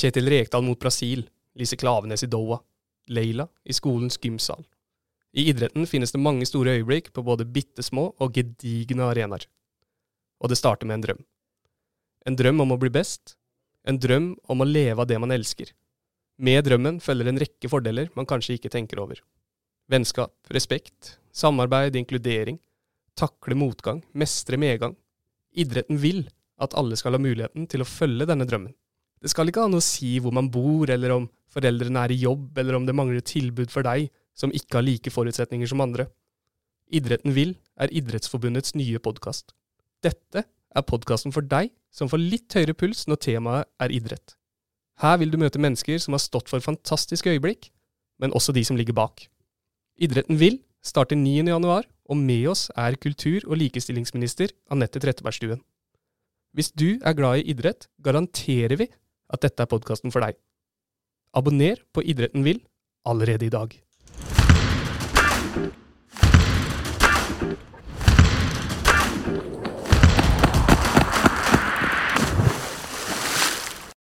Kjetil Rekdal mot Brasil, Lise Klavenes i Doha, Leila i skolens gymsal. I idretten finnes det mange store øyeblikk på både bitte små og gedigne arenaer. Og det starter med en drøm. En drøm om å bli best. En drøm om å leve av det man elsker. Med drømmen følger en rekke fordeler man kanskje ikke tenker over. Vennskap, respekt, samarbeid, inkludering. Takle motgang, mestre medgang. Idretten vil at alle skal ha muligheten til å følge denne drømmen. Det skal ikke ha noe å si hvor man bor, eller om foreldrene er i jobb, eller om det mangler tilbud for deg som ikke har like forutsetninger som andre. Idretten vil er Idrettsforbundets nye podkast. Dette er podkasten for deg som får litt høyere puls når temaet er idrett. Her vil du møte mennesker som har stått for fantastiske øyeblikk, men også de som ligger bak. Idretten vil starter 9. januar, og med oss er kultur- og likestillingsminister Anette Trettebergstuen. Hvis du er glad i idrett, garanterer vi at dette er podkasten for deg. Abonner på Idretten vil allerede i dag.